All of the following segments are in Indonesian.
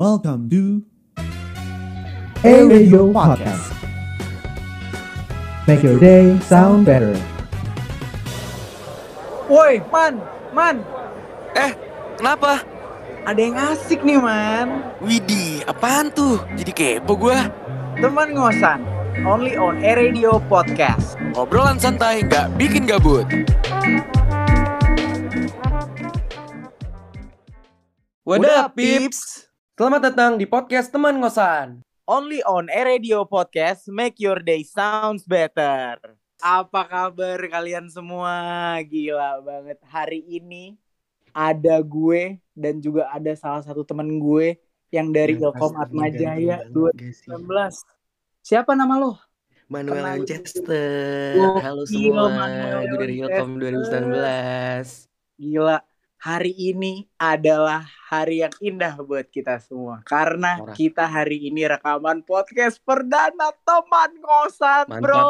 Welcome to A Radio Podcast. Make your day sound better. Woi, Man, Man, Eh, kenapa? ada yang asik nih, Man. Widih, apaan tuh? Jadi kepo gua. Teman ngosan, only on A Radio Podcast. Obrolan santai, nggak bikin gabut. What up, peeps? Selamat datang di podcast Teman Ngosan. Only on A Radio Podcast, make your day sounds better. Apa kabar kalian semua? Gila banget. Hari ini ada gue dan juga ada salah satu temen gue yang dari Ilkom Atmajaya 2019. Siapa nama lo? Manuel Kenalin. Manchester. Halo semua. Manuel Gue dari Manchester. 2019. Gila, hari ini adalah hari yang indah buat kita semua. Karena Parah. kita hari ini rekaman podcast perdana teman kosan, Mantap. bro.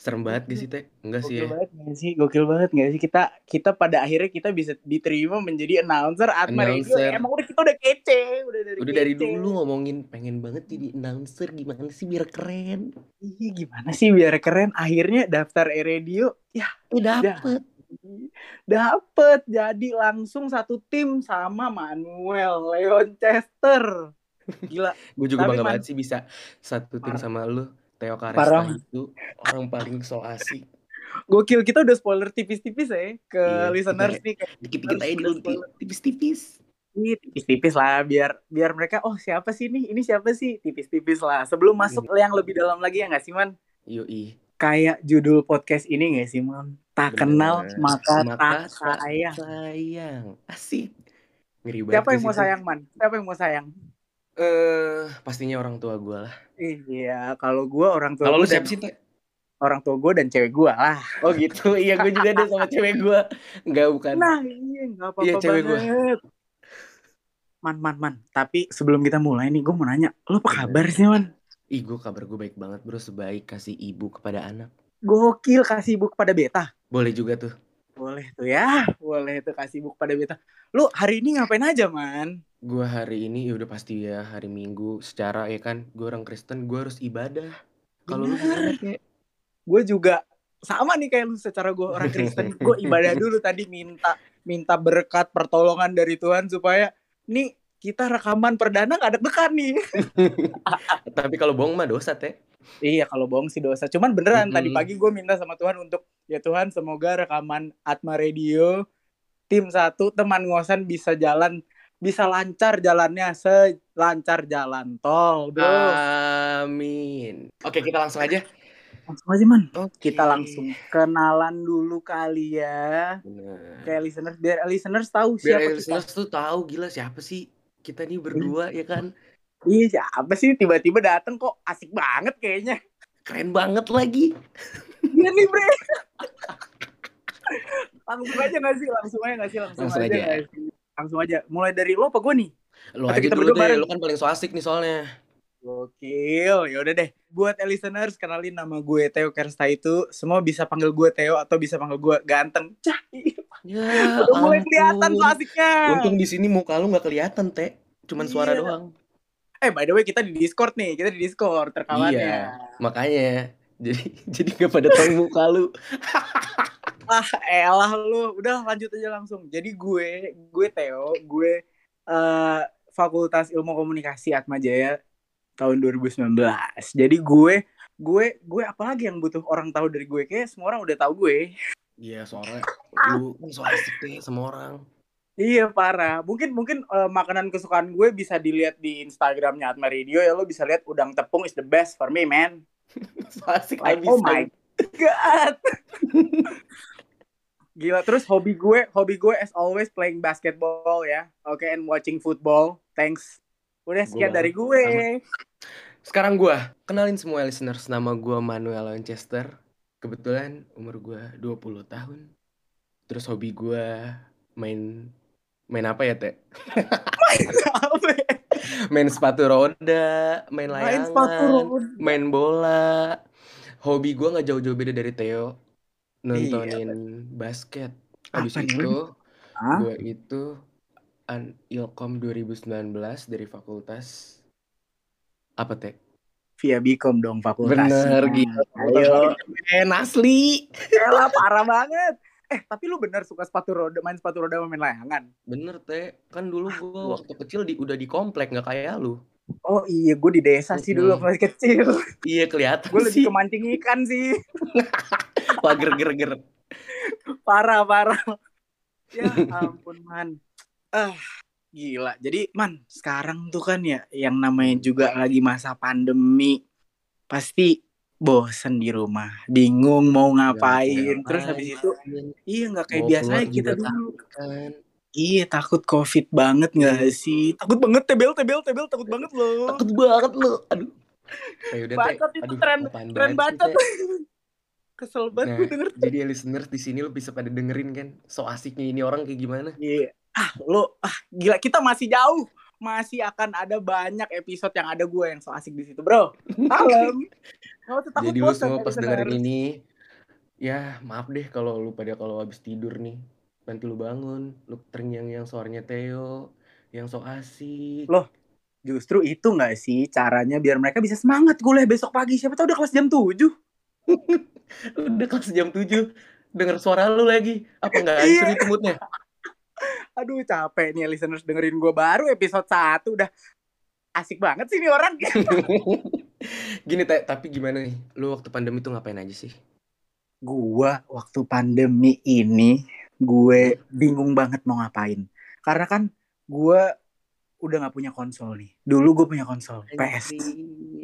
Serem banget gak sih, Teh? Enggak sih Gokil ya. banget gak sih? Gokil banget gak sih? Kita kita pada akhirnya kita bisa diterima menjadi announcer Atma Radio. Announcer. Emang udah kita udah kece, udah dari Udah dari kece. dulu ngomongin pengen banget jadi announcer gimana sih biar keren. Ih, gimana sih biar keren? Akhirnya daftar E Radio, ya Eh dapet. Dapet jadi langsung satu tim sama Manuel Leon Chester. Gila, Gue juga Tapi bangga banget sih bisa satu tim Parah. sama lu. Theo Karesta itu orang paling so asik. gokil kita udah spoiler tipis-tipis ya ke Iya, listeners kita- nih Dikit-dikit aja dulu Ti. tipis-tipis. Tipis-tipis lah biar biar mereka oh siapa sih nih ini siapa sih tipis-tipis lah sebelum masuk yang lebih dalam lagi ya nggak sih man Yoi. Kayak judul podcast ini nggak sih man tak Bener. kenal maka, Maka tak sayang Sayang. Asik. Ngeri banget. siapa gak yang mau sayang man siapa yang mau sayang Eh, pastinya orang tua gue lah. iya kalau gue orang tua Kalau lu gua siapa sih, orang tua gue dan cewek gue lah Oh gitu. Iya, gue juga deh sama cewek gue. Enggak, bukan. nah iya nggak apa-apa Iya, cewek gua. banget man man man tapi sebelum kita mulai nih gue mau nanya lo apa Gimana? kabar sih man Ih, gue kabar gue baik banget, bro. Sebaik kasih ibu kepada anak. gokil kasih ibu kepada beta Boleh juga tuh. Boleh tuh ya, boleh tuh kasih buku pada beta. Lu hari ini ngapain aja, man? Gue hari ini ya udah pasti ya hari Minggu secara ya kan gue orang Kristen gue harus ibadah. Kalau lu kayak? Gue juga sama nih kayak lu secara gue orang Kristen. gue ibadah dulu tadi minta minta berkat pertolongan dari Tuhan supaya nih kita rekaman perdana gak deg-degan nih. Tapi kalau bohong mah dosa teh. iya, kalau bohong sih dosa. Cuman beneran Mm-mm. tadi pagi gue minta sama Tuhan untuk ya Tuhan semoga rekaman Atma Radio tim satu teman ngosan bisa jalan bisa lancar jalannya selancar jalan tol, bro. Amin. Oke kita langsung aja. Langsung aja man. Oke. Kita langsung kenalan dulu kali ya. Bener. Kayak listeners biar listeners tahu Biar siapa kita. listeners tuh tahu gila siapa sih kita nih berdua ya kan. Iya siapa sih tiba-tiba dateng kok asik banget kayaknya. Keren banget lagi. Iya nih bre. langsung aja gak sih? Langsung aja gak sih? Langsung, Langsung aja. aja. Langsung aja. Mulai dari lo apa gue nih? Lo Atau aja kita dulu deh, bareng? lo kan paling so asik nih soalnya. Gokil. Yaudah deh. Buat listeners kenalin nama gue Theo Kersta itu. Semua bisa panggil gue Theo atau bisa panggil gue ganteng. Cah, Ya, udah mulai kelihatan tuh asiknya. Untung di sini muka lu nggak kelihatan, Teh. Cuman suara Iya. doang. Eh by the way kita di Discord nih. Kita di Discord rekamannya. Iya. Makanya jadi jadi gak pada tahu muka lu. Ah, elah lu. Udah lanjut aja langsung. Jadi gue, gue Theo, gue eh Fakultas Ilmu Komunikasi Atmajaya tahun 2019. Jadi gue, gue, gue apalagi yang butuh orang tahu dari gue? Kayak semua orang udah tahu gue. Iya, soalnya lu so asik deh sama orang. Iya parah. Mungkin mungkin eh, makanan kesukaan gue bisa dilihat di Instagramnya Atma Radio ya. Lo bisa lihat udang tepung is the best for me man. So asik Like, oh my god. Gila terus hobi gue, hobi gue as always playing basketball ya. Oke and watching football. Thanks. Udah sekian Gua dari gue. Sekarang gua kenalin semua listeners nama gua Manuel Winchester. Kebetulan umur gua 20 tahun. Terus hobi gua main main apa ya, Teh? Apa ya? Main sepatu roda, main layangan, Main sepatu roda. main bola. Hobi gua nggak jauh-jauh beda dari Theo. Nontonin basket. Habis Apa itu gua itu lulusan Ilkom 2019 dari fakultas apa teh? Via Bikom dong fakultasnya. Bener gitu. Ayo. Men asli. Elah parah banget. Eh tapi lu bener suka sepatu roda main sepatu roda sama main layangan? Bener teh. Kan dulu gua waktu kecil di, udah di komplek nggak kayak lu. Oh iya gue di desa sih dulu waktu masih kecil. Iya kelihatan Gue sih. lebih ke mancing ikan sih. Wah ger-ger-ger. Parah parah. Ya ampun man. Ah gila. Jadi man sekarang tuh kan ya yang namanya juga lagi masa pandemi pasti bosen di rumah, bingung mau ngapain. Terus habis itu iya nggak kayak biasanya kita dulu. kan. Iya takut covid banget nggak sih? Takut banget tebel tebel tebel takut banget loh. Takut banget lu. Aduh. Ayo udah teh. Bacot itu Aduh, tren tren banget bacot. Kesel banget Nah, gue denger. jadi ya listeners di sini lo bisa pada dengerin kan so asiknya ini orang kayak gimana? Iya. Ah, lo ah gila kita masih jauh. Masih akan ada banyak episode yang ada gue yang so asik di situ, Bro. Salam. Takut Jadi lu semua pas dengerin ini, ya maaf deh kalau lu pada kalau habis tidur nih, nanti lu bangun, lu terngiang-ngiang suaranya Theo, yang so asik. Loh. Justru itu nggak sih caranya biar mereka bisa semangat kuliah besok pagi. Siapa tahu udah kelas jam 7. Udah kelas jam 7, denger suara lu lagi. Apa nggak hancur Iya. itu moodnya? Aduh capek nih listeners dengerin gue baru episode 1 udah asik banget sih nih orang. Gini, tapi gimana nih? Lu waktu pandemi tuh ngapain aja sih? gua waktu pandemi ini gue bingung banget mau ngapain karena kan gua udah nggak punya konsol nih dulu gue punya konsol PS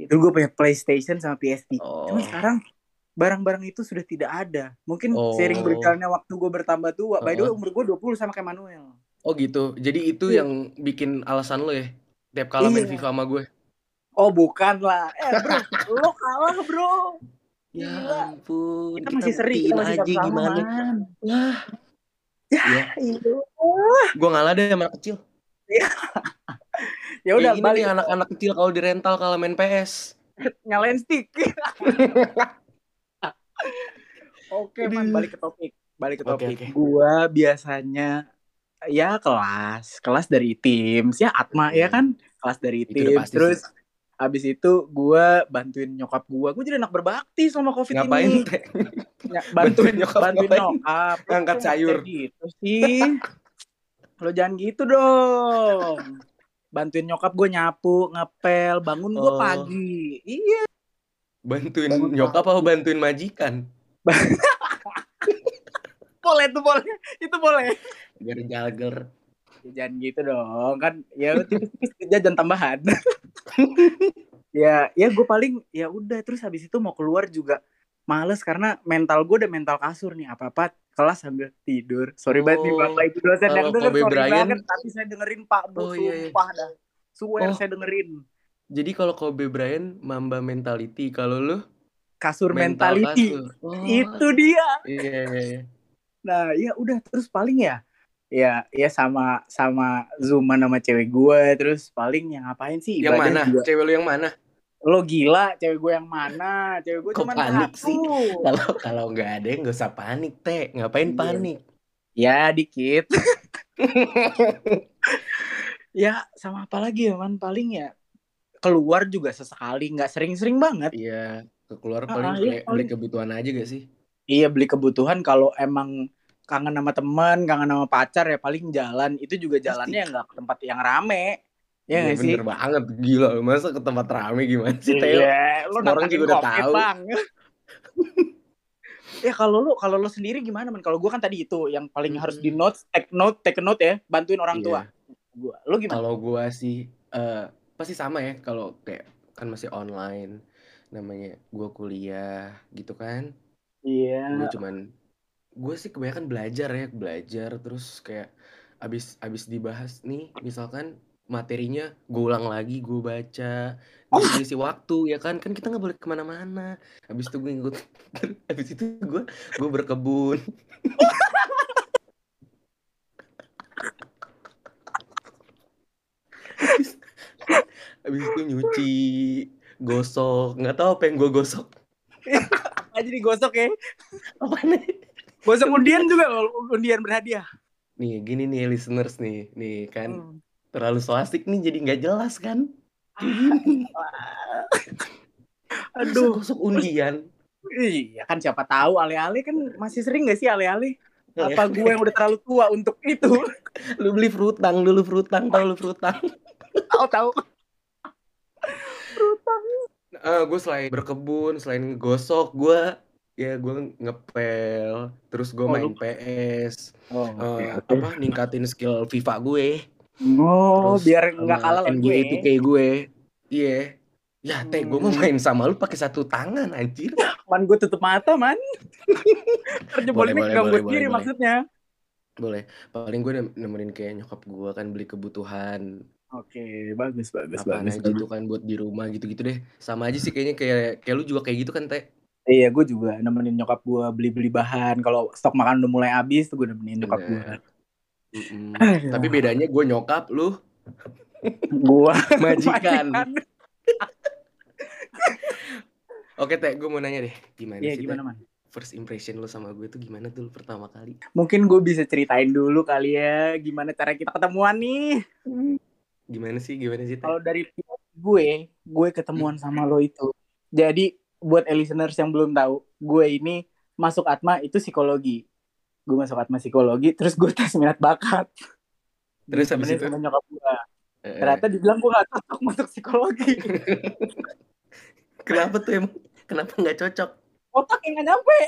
dulu gue punya PlayStation sama PSP Oh. cuma sekarang barang-barang itu sudah tidak ada mungkin Oh. sering berjalannya waktu gue bertambah tua by the way umur gue 20 sama kayak Manuel Oh gitu. Jadi itu Iya. yang bikin alasan lu ya? Tiap kala main Iya. FIFA sama gue. oh bukan lah eh bro lo kalah bro Ya Gila. ampun. kita masih seri kita masih aja sama gimana. man. Wah. Ya, Ya, itu gue ngalah deh sama anak kecil. ya udah Kayak gini balik anak-anak kecil kalau di rental kalau main PS. nyalain stick. Oke, man, Aduh. balik ke topik. Balik ke topik. oke. Gua biasanya ya kelas, kelas dari tim, ya Atma ya kan, kelas dari Itu tim. Terus abis itu gua bantuin nyokap gua. Gua jadi anak berbakti sama Covid Ngapain ini. teh? Ya, bantuin nyokap bantuin ngapain? nyokap. Ngangkat nggak sayur. gitu sih. Lo jangan gitu dong. Bantuin nyokap gue nyapu, ngepel, bangun gue Oh. pagi. Iya. Bantuin Bangun nyokap apa bantuin majikan? Boleh tuh boleh. Itu boleh. Biar jager. Jangan gitu dong. Kan ya tipis-tipis jajan tambahan. Ya ya gue paling ya udah terus habis itu mau keluar juga males karena mental gue udah mental kasur nih. Apa apa kelas sambil tidur. Sorry banget nih Oh, bapak itu dosen yang denger Kobe sorry Bryant- banget tapi saya dengerin pak. Bro Oh, iya, iya. dah. Swear Oh. saya dengerin. Jadi kalau Kobe Bryant Mamba mentality, kalau lu? Kasur mental mentality. kasur. Oh, itu dia. Iya, iya, iya. nah ya udah terus paling ya ya ya sama sama zooman sama cewek gue terus paling yang ngapain sih Yang mana? juga. Cewek lu yang mana? lo gila cewek gue yang mana cewek gue cuma panik satu sih? Kalau kalau nggak ada nggak usah panik teh. Ngapain Iya. panik? ya dikit ya sama apa lagi ya man paling ya keluar juga sesekali nggak sering-sering banget Iya, keluar Ah, paling iya, beli, beli paling. kebutuhan aja gak sih? iya beli kebutuhan kalau emang kangen sama teman kangen sama pacar ya paling jalan itu juga jalannya nggak ke tempat yang rame ya Iya nggak sih bener banget gila masa ke tempat rame gimana sih Teo? Iya, lo orang juga udah tahu. Bang. ya kalau lu kalau lu sendiri gimana man? Kalau gua kan tadi itu yang paling Mm-mm. harus di note, take note, take note ya, bantuin orang Iya. tua. Gua, lu gimana? Kalau gua sih eh pasti sama ya kalau kayak kan masih online namanya gua kuliah gitu kan. Iya. Gue cuman gue sih kebanyakan belajar ya, belajar terus kayak abis abis dibahas nih misalkan materinya gue ulang lagi gue baca gue ngisi waktu ya kan? Kan kita nggak boleh ke mana-mana. Habis itu gue ngikut habis itu gue gue berkebun. Habis, habis itu nyuci gosok. Nggak tahu apa yang gue gosok. Aja digosok ya. apa nih Gosok undian juga loh, undian berhadiah. nih gini nih listeners nih, nih kan Hmm. terlalu so asik nih jadi nggak jelas kan? Masa Aduh. gosok undian? Iya kan siapa tahu ale-ale kan masih sering gak sih ale-ale? Iya. Apa gue yang udah terlalu tua untuk itu? Lu beli frutang dulu frutang tahu lu frutang? Tahu tahu. Eh gue selain berkebun, selain ngegosok, gue ya gue ngepel, terus gue Oh, main lu- PS, Oh, eh, apa ningkatin skill FIFA gue, Oh, terus biar nggak kalah lawan NBA gue. 2K gue, iya. Ya teh gue mau Hmm. main sama lu pakai satu tangan anjir. Man gue tutup mata man. Buat boleh, diri boleh. maksudnya. Boleh. Paling gue nemenin kayak nyokap gue kan beli kebutuhan Oke, bagus bagus apaan bagus. aja tuh kan buat di rumah gitu-gitu deh. Sama aja sih kayaknya kayak kayak lu juga kayak gitu kan teh. Iya, gue juga nemenin nyokap gue beli-beli bahan. Kalau stok makan udah mulai habis, tuh gue nemenin nyokap gue. Mm-mm. Aduh. Tapi bedanya gue nyokap lu Gue majikan. Oke teh, gue mau nanya deh, gimana Iya, sih gimana man? First impression lu sama gue tuh gimana tuh pertama kali? Mungkin gue bisa ceritain dulu kali ya, gimana cara kita ketemuan nih. Gimana sih, gimana sih? Kalau dari gue, gue ketemuan sama lo itu. Jadi buat listeners yang belum tahu, gue ini masuk Atma itu psikologi. Gue masuk Atma psikologi, terus gue tes minat bakat. Terus Ditemenin itu? sama nyokap gue. Eh, Ternyata dibilang gue gak cocok masuk psikologi. kenapa tuh emang? Kenapa nggak cocok? Otak yang gak nyampe.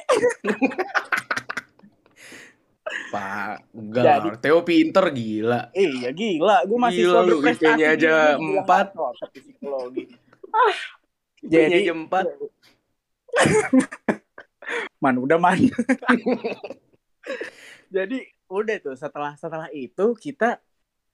Pak, enggak Jadi-. Theo pinter gila. Iya gila, gue masih Gila lu, IP-nya aja empat. Cocok di psikologi. Jadi Jadi 4. man udah man. Jadi udah tuh setelah setelah itu kita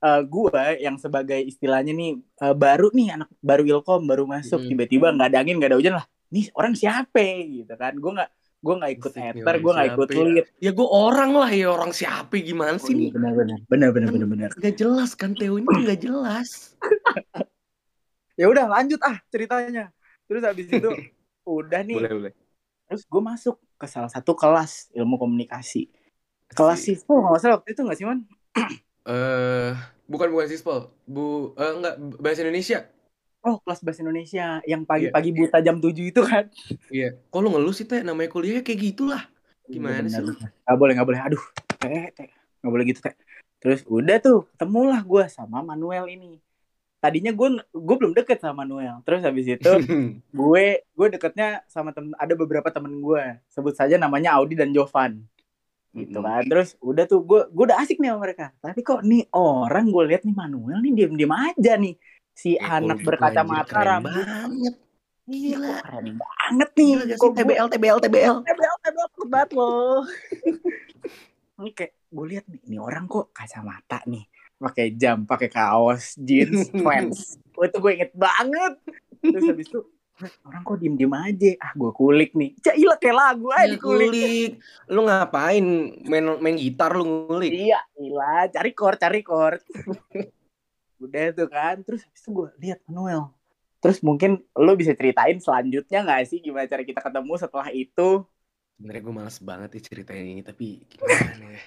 eh gua yang sebagai istilahnya nih eh, baru nih anak baru ilkom baru masuk tiba-tiba nggak ada angin nggak ada hujan lah nih orang siapa gitu kan gue nggak gue nggak ikut orang gue nggak ikut ya? lead Ya gue orang lah ya orang siapa gimana sih nih? benar benar benar benar Kan- benar benar Gak jelas kan Theo ini nggak jelas. ya udah lanjut ah ceritanya terus habis itu udah nih Boleh boleh. terus gue masuk ke salah satu kelas ilmu komunikasi kelas Si- siswa nggak salah waktu itu nggak sih man Eh bukan bukan sispol. Bu eh, enggak bahasa Indonesia. oh kelas bahasa Indonesia yang pagi-pagi buta jam 7 itu kan Iya. Kok lu ngeluh sih teh namanya kuliah kayak gitulah. Gimana sih lu? Gak boleh, gak boleh. Aduh, teh, teh. Gak boleh gitu, teh. Terus udah tuh, ketemulah gue sama Manuel ini. Tadinya gue gue belum deket sama Manuel. Terus habis itu gue gue deketnya sama temen ada beberapa temen gue. Sebut saja namanya Audi dan Jovan. Gitu Mm-mm. kan. Terus udah tuh gue gue udah asik nih sama mereka. Tapi kok nih orang gue lihat nih Manuel nih diem-diem aja nih. Si Eh, anak berkacamata rambut. banget. Iya, Gila. keren banget nih. Gila Kok TBL TBL TBL. tebel takut banget loh oke gue lihat nih ini orang kok kacamata nih pakai jam pakai kaos jeans pants. Oh, itu gue inget banget. Terus habis itu orang kok diem diem aja? Ah gue kulik nih. Cailah kayak lagu aja Ya, dikulik. kulik. Lu ngapain main main gitar lu ngulik? iya gila. Cari chord cari chord. Udah tuh kan. Terus habis itu gue lihat Manuel. Terus mungkin lo bisa ceritain selanjutnya nggak sih? Gimana cara kita ketemu setelah itu? Sebenarnya gue males banget nih ceritain ini tapi gimana ya?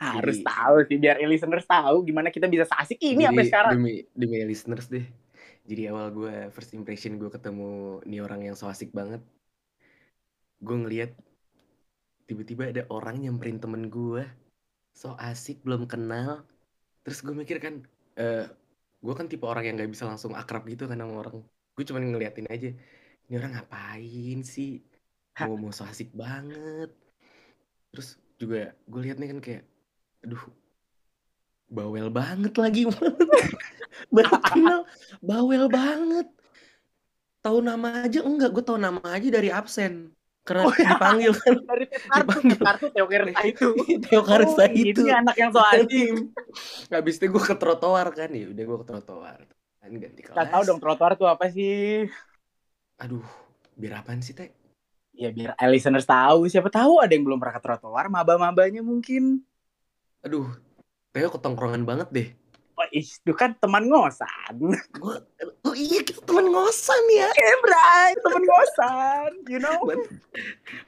Harus Jadi- tahu sih biar listeners tahu gimana kita bisa asik ini sampai Jadi, sekarang Demi, demi listeners deh. Jadi awal gue first impression gue ketemu nih orang yang so asik banget. Gue ngeliat tiba-tiba ada orang nyamperin temen gue. So asik belum kenal. Terus gue mikir kan, eh gue kan tipe orang yang nggak bisa langsung akrab gitu kan sama orang. Gue cuma ngeliatin aja. Ini orang ngapain sih? Mau mau so asik banget. Terus juga gue liat nih kan kayak, aduh, bawel banget lagi. Baru kenal, bawel banget. Tahu nama aja enggak? Gue tahu nama aja dari absen. Karena Oh, iya. dipanggil kan. dari Dipanggil. kartu Teo Kerta itu Theo Karsa Oh, itu. ini anak yang so asik Habis itu gue ke trotoar kan ya. Udah gue ke trotoar. Kan ganti kelas. Gak tahu dong trotoar tuh apa sih Aduh, biar apaan sih, Teh? ya biar listeners tahu siapa tahu ada yang belum pernah ke trotoar maba-mabanya mungkin Aduh, Theo ketongkrongan banget deh. oh ih, itu kan teman ngosan. Gue, oh iya kita teman ngosan ya. Eh, Bray, teman ngosan, you know?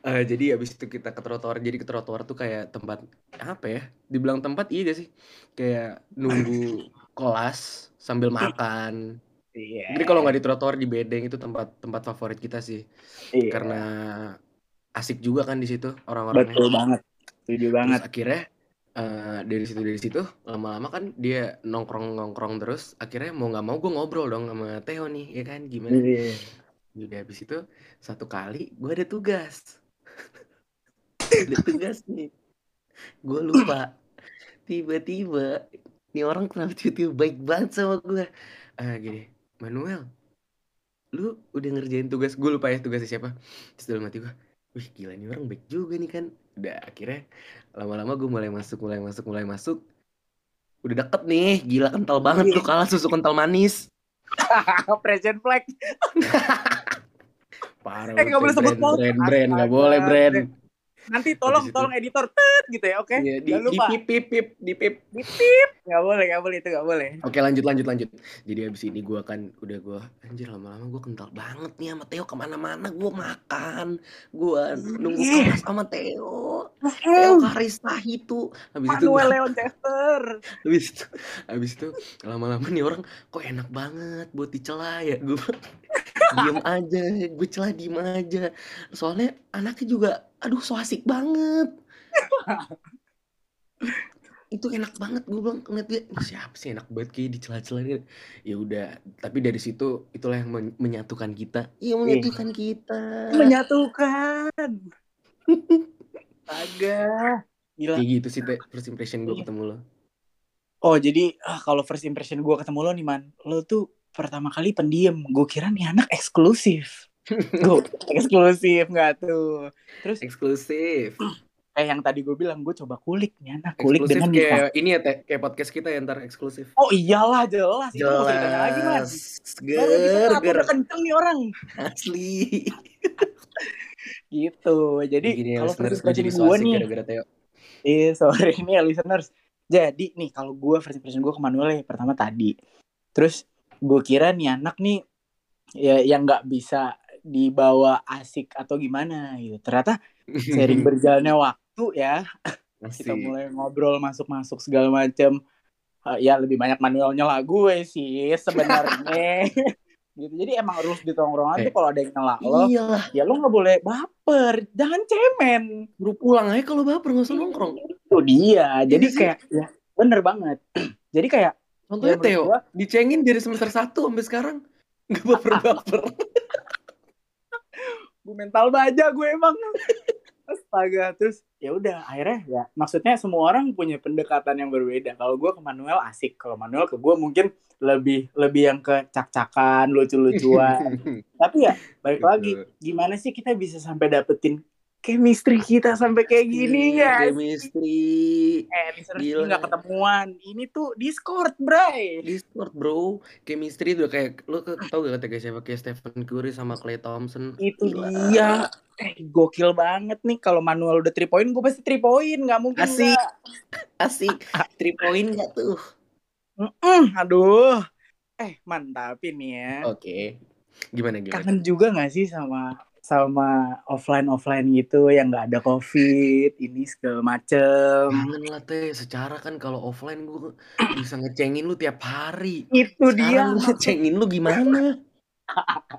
Eh, jadi abis itu kita ke trotoar. Jadi ke trotoar tuh kayak tempat apa ya? Dibilang tempat iya gak sih? Kayak nunggu kelas sambil makan. Iya. Jadi kalau nggak di trotoar di bedeng itu tempat tempat favorit kita sih. Iya. Karena asik juga kan di situ orang-orangnya. betul banget. Setuju banget. Terus akhirnya eh, dari situ dari situ lama-lama kan dia nongkrong nongkrong terus. Akhirnya mau nggak mau gue ngobrol dong sama Theo nih, ya kan? Gimana? Iya. Udah habis itu satu kali gue ada tugas. ada tugas nih. Gue lupa. Tiba-tiba nih orang kenapa tiba-tiba baik banget sama gue. Ah gini, Manuel, lu udah ngerjain tugas gue lupa ya tugasnya siapa. Terus dalam hati gue, wih gila nih orang baik juga nih kan. Udah akhirnya lama-lama gue mulai masuk, mulai masuk, mulai masuk. Udah deket nih, gila kental banget tuh kalah susu kental manis. Present flag. Parah Eh, nggak boleh sebut brand, brand, brand, nggak boleh brand. Nanti tolong, tolong editor, tet gitu ya, oke? Iya, di, Jangan di lupa. pip, pip, pip, di pip. Nggak boleh, nggak boleh, itu nggak boleh. Oke lanjut lanjut lanjut. Jadi abis ini gue kan udah gue anjir lama-lama gue kental banget nih sama Theo ke mana-mana gue makan, gue nunggu kelas sama Theo. Theo Karista itu. Habis itu Manuel gua- Leon Chester. habis itu habis itu lama-lama nih orang kok enak banget buat dicela ya? Gue diem aja gue celah diem aja. Soalnya anaknya juga aduh so asik banget. Itu enak banget gue bilang ngeliat dia "Ih, siapa sih enak banget kayak dicela-cela dia ya udah tapi dari situ itulah yang men- menyatukan kita. Iya. menyatukan kita. Menyatukan. Astaga. Gila. kayak gitu sih Teh, first impression gue Iya. ketemu lo Oh jadi ah, kalau first impression gue ketemu lo nih man, lo tuh pertama kali pendiam. Gue kira nih anak eksklusif. Gue eksklusif nggak tuh. Terus eksklusif kayak yang tadi gue bilang, gue coba kulik nih anak kulik eksklusif dengan kayak muka. ini ya teh kayak podcast kita ya ntar eksklusif Oh iyalah jelas itu mau lagi man. Ger ger udah kenceng nih orang. asli Gitu. Jadi Gini kalau first gue jadi gue nih, gara-gara Theo eh sorry nih ya listeners. Jadi nih kalau gue first impression gue ke Manuel ya pertama tadi. Terus gue kira nih anak nih ya yang nggak bisa dibawa asik atau gimana gitu. Ternyata sering berjalannya waktu ya asik kita mulai ngobrol masuk-masuk segala macam. Eh, ya lebih banyak Manuelnya lah gue sih sebenarnya. gitu. Jadi emang rules di tongkrongan Eh, tuh kalau ada yang nyela lo, iyalah ya lo nggak boleh baper, jangan cemen. buru pulang aja kalau baper nggak usah nongkrong Itu dia. Jadi sih? kayak ya bener banget. Jadi kayak contohnya Ya, Theo gua- dicengin dari semester 1 sampai sekarang nggak baper-baper gue mental baja gue emang. Astaga, terus ya udah akhirnya ya maksudnya semua orang punya pendekatan yang berbeda. Kalau gue ke Manuel asik, kalau Manuel ke gue mungkin lebih lebih yang ke cak-cakan, lucu-lucuan. Tapi ya balik lagi, gimana sih kita bisa sampai dapetin chemistry kita sampai kayak gini ya? chemistry Eh, Gila. ini nggak ketemuan. Ini tuh Discord, bray. Discord bro chemistry udah kayak lo tau gak kata siapa kayak Stephen Curry sama Clay Thompson Itu Gila. dia. Eh, gokil banget nih. Kalau Manuel udah 3 point, gue pasti 3 point. Nggak mungkin Asik. nggak. asik three point gak tuh Mm-mm, aduh. Eh, mantap ini ya. oke gimana gimana Kangen juga nggak sih sama sama offline offline gitu yang nggak ada covid ini segala macem Kangen lah teh, secara kan kalau offline gue bisa ngecengin lu tiap hari. itu dia Sekarang gua ngecengin lu gimana?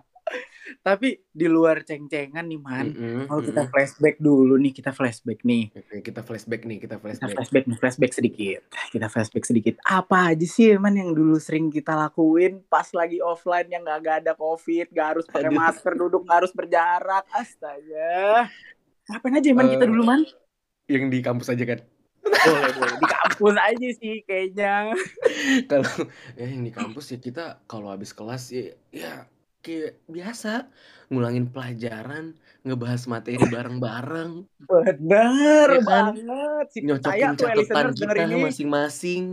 tapi di luar ceng-cengan nih man. Mm-mm, kalau kita flashback dulu nih kita flashback nih. Kita flashback nih, kita kita flashback. flashback nih flashback sedikit. Kita flashback sedikit. Apa aja sih man yang dulu sering kita lakuin pas lagi offline yang nggak nggak ada covid nggak harus pakai Aduh. masker duduk nggak harus berjarak? Astaga. Ngapain aja man kita Eh, dulu man? Yang di kampus aja kan. boleh boleh. Di kampus aja sih kayaknya. Kalau ya yang di kampus ya kita kalau habis kelas ya ya kayak biasa ngulangin pelajaran, ngebahas materi bareng-bareng, bener Ya kan? banget si nyocokin catatan kita masing-masing.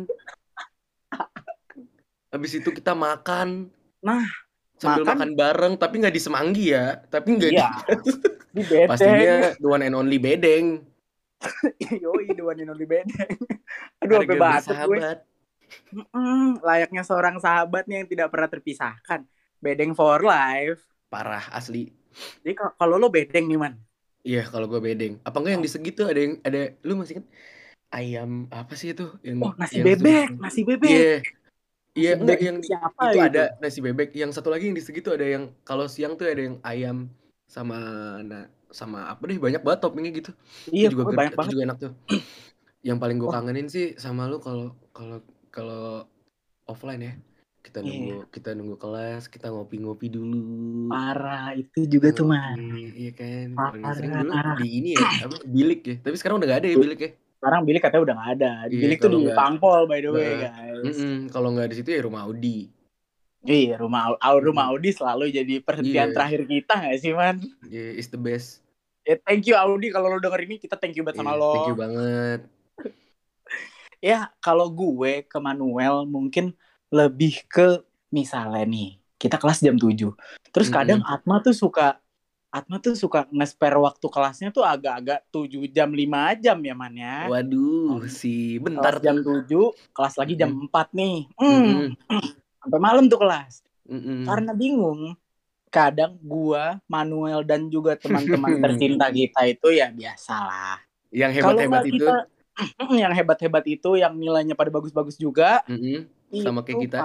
Habis itu kita makan. Nah, sambil makan- makan, bareng tapi nggak di semanggi ya, tapi nggak Iya. di di bedeng pastinya the one and only bedeng. yoi the one and only bedeng aduh sampai Harga batuk gue bersahabat. Mm-mm, layaknya seorang sahabat nih yang tidak pernah terpisahkan. Bedeng for life. Parah asli. Jadi ka- kalau lo bedeng nih man. Iya kalau gue bedeng. Apa enggak yang di segi tuh ada yang ada lu masih kan ayam apa sih itu yang Oh nasi yang bebek, satu- nasi bebek. Iya. Iya Nasi enggak bebek yang siapa itu gitu? ada nasi bebek. Yang satu lagi yang di segi tuh ada yang kalau siang tuh ada yang ayam sama na, sama apa deh banyak banget toppingnya gitu. Iya, itu juga banyak itu banget. juga enak tuh. yang paling gue Wah. kangenin sih sama lu kalau kalau kalau offline ya. Kita Iya. nunggu kita nunggu kelas, kita ngopi-ngopi dulu. Parah, itu juga tuh man. Iya kan. Parah, sering dulu parah. di ini ya, apa bilik ya. Tapi sekarang udah gak ada ya bilik ya. Sekarang bilik katanya udah gak ada. Iya, bilik tuh di Pangpol by the way Nah, guys. Mm-mm, kalau nggak di situ ya rumah Audi. Iya, rumah Au- rumah Audi selalu jadi perhentian Iya. terakhir kita gak sih man? Yeah, is the best. Ya thank you Audi kalau lo denger ini kita thank you banget sama Iya, lo. Thank you banget. Ya, kalau gue ke Manuel mungkin lebih ke misalnya nih, kita kelas jam 7. Terus kadang Atma tuh suka Atma tuh suka nge-spare waktu kelasnya tuh agak-agak 7 jam 5 jam ya man ya. Waduh, si bentar Kelas jam tuh. 7, kelas lagi jam 4 nih. Hmm, Mm-mm, sampai malam tuh kelas. mm-mm. Karena bingung. Kadang gua, Manuel dan juga teman-teman tercinta kita itu ya biasalah. Yang hebat-hebat nggak itu, kita yang hebat-hebat itu yang nilainya pada bagus-bagus juga mm-mm, sama kayak itu kita.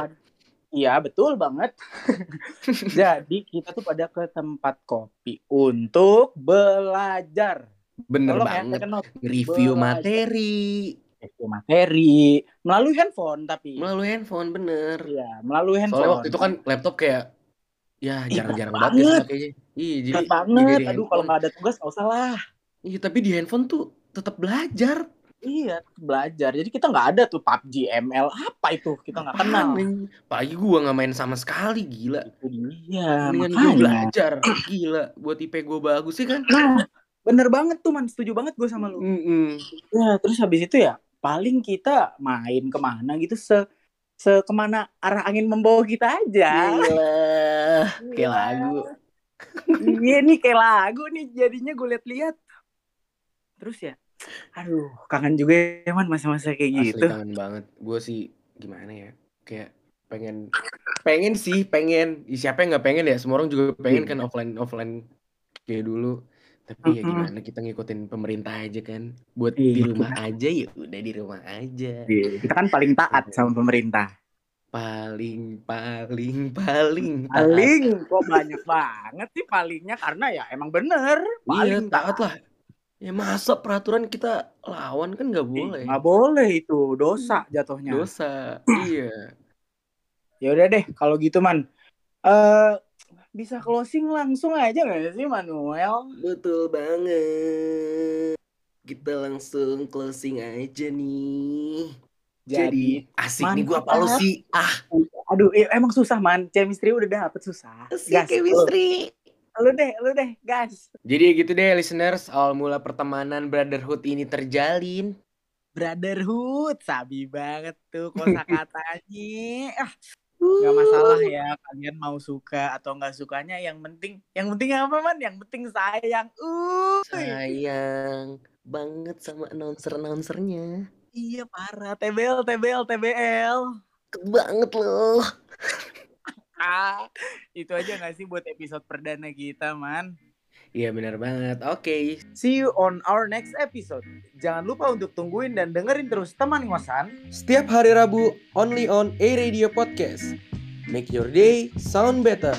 Iya betul banget. Jadi kita tuh pada ke tempat kopi untuk belajar. Bener Tolong ya, banget. note. Review Belajar. materi Review materi melalui handphone tapi. melalui handphone bener. Iya, melalui handphone. Soalnya waktu itu kan laptop kayak ya jarang-jarang banget ya. Iya, jadi banget. Aduh, kalau nggak ada tugas nggak usah lah. Iya, tapi di handphone tuh tetap belajar. Iya, belajar. Jadi kita nggak ada tuh PUBG, ML, apa itu? Kita nggak kenal. Pagi gua nggak main sama sekali, gila. Itu dia, Mendingan gua makanya. belajar, gila. Buat IP gua bagus sih kan. Nah, bener banget tuh man, setuju banget gue sama lu. Mm-mm. Ya, terus habis itu ya paling kita main ke mana gitu se se ke mana arah angin membawa kita aja. Gila, kayak Iya. lagu. Iya nih kayak lagu nih jadinya gue liat-liat. Terus ya, aduh kangen juga ya man masa-masa kayak Asli gitu. kangen banget. Gue sih gimana ya? Kayak pengen pengen sih pengen siapa yang nggak pengen ya semua orang juga pengen Iya. kan offline offline kayak dulu tapi ya gimana kita ngikutin pemerintah aja kan buat Iya. di rumah aja ya udah di rumah aja Iya, Kita kan paling taat sama pemerintah. paling paling paling taat. Paling kok banyak banget sih palingnya karena ya emang bener iya paling taat lah ya masa peraturan kita lawan kan nggak boleh Nggak boleh itu dosa jatuhnya. dosa iya Ya udah deh kalau gitu man. Eh bisa closing langsung aja nggak sih Manuel? betul banget kita langsung closing aja nih jadi, asik nih gua apa lu sih ah aduh eh, emang susah man. Chemistry udah dapet susah. asik Gas, chemistry Lu, lu deh, lu deh, gas. jadi gitu deh listeners. Awal mula pertemanan brotherhood ini terjalin. Brotherhood, sabi banget tuh kosakatanya. Ah, nggak masalah ya kalian mau suka atau nggak sukanya. Yang penting yang penting apa man? Yang penting sayang. Uh sayang banget sama announcer announcernya iya parah. TBL TBL TBL banget loh ah itu aja nggak sih buat episode perdana kita man Iya benar banget. Oke. see you on our next episode jangan lupa untuk tungguin dan dengerin terus teman ngosan Setiap hari Rabu only on A Radio Podcast. Make your day sound better.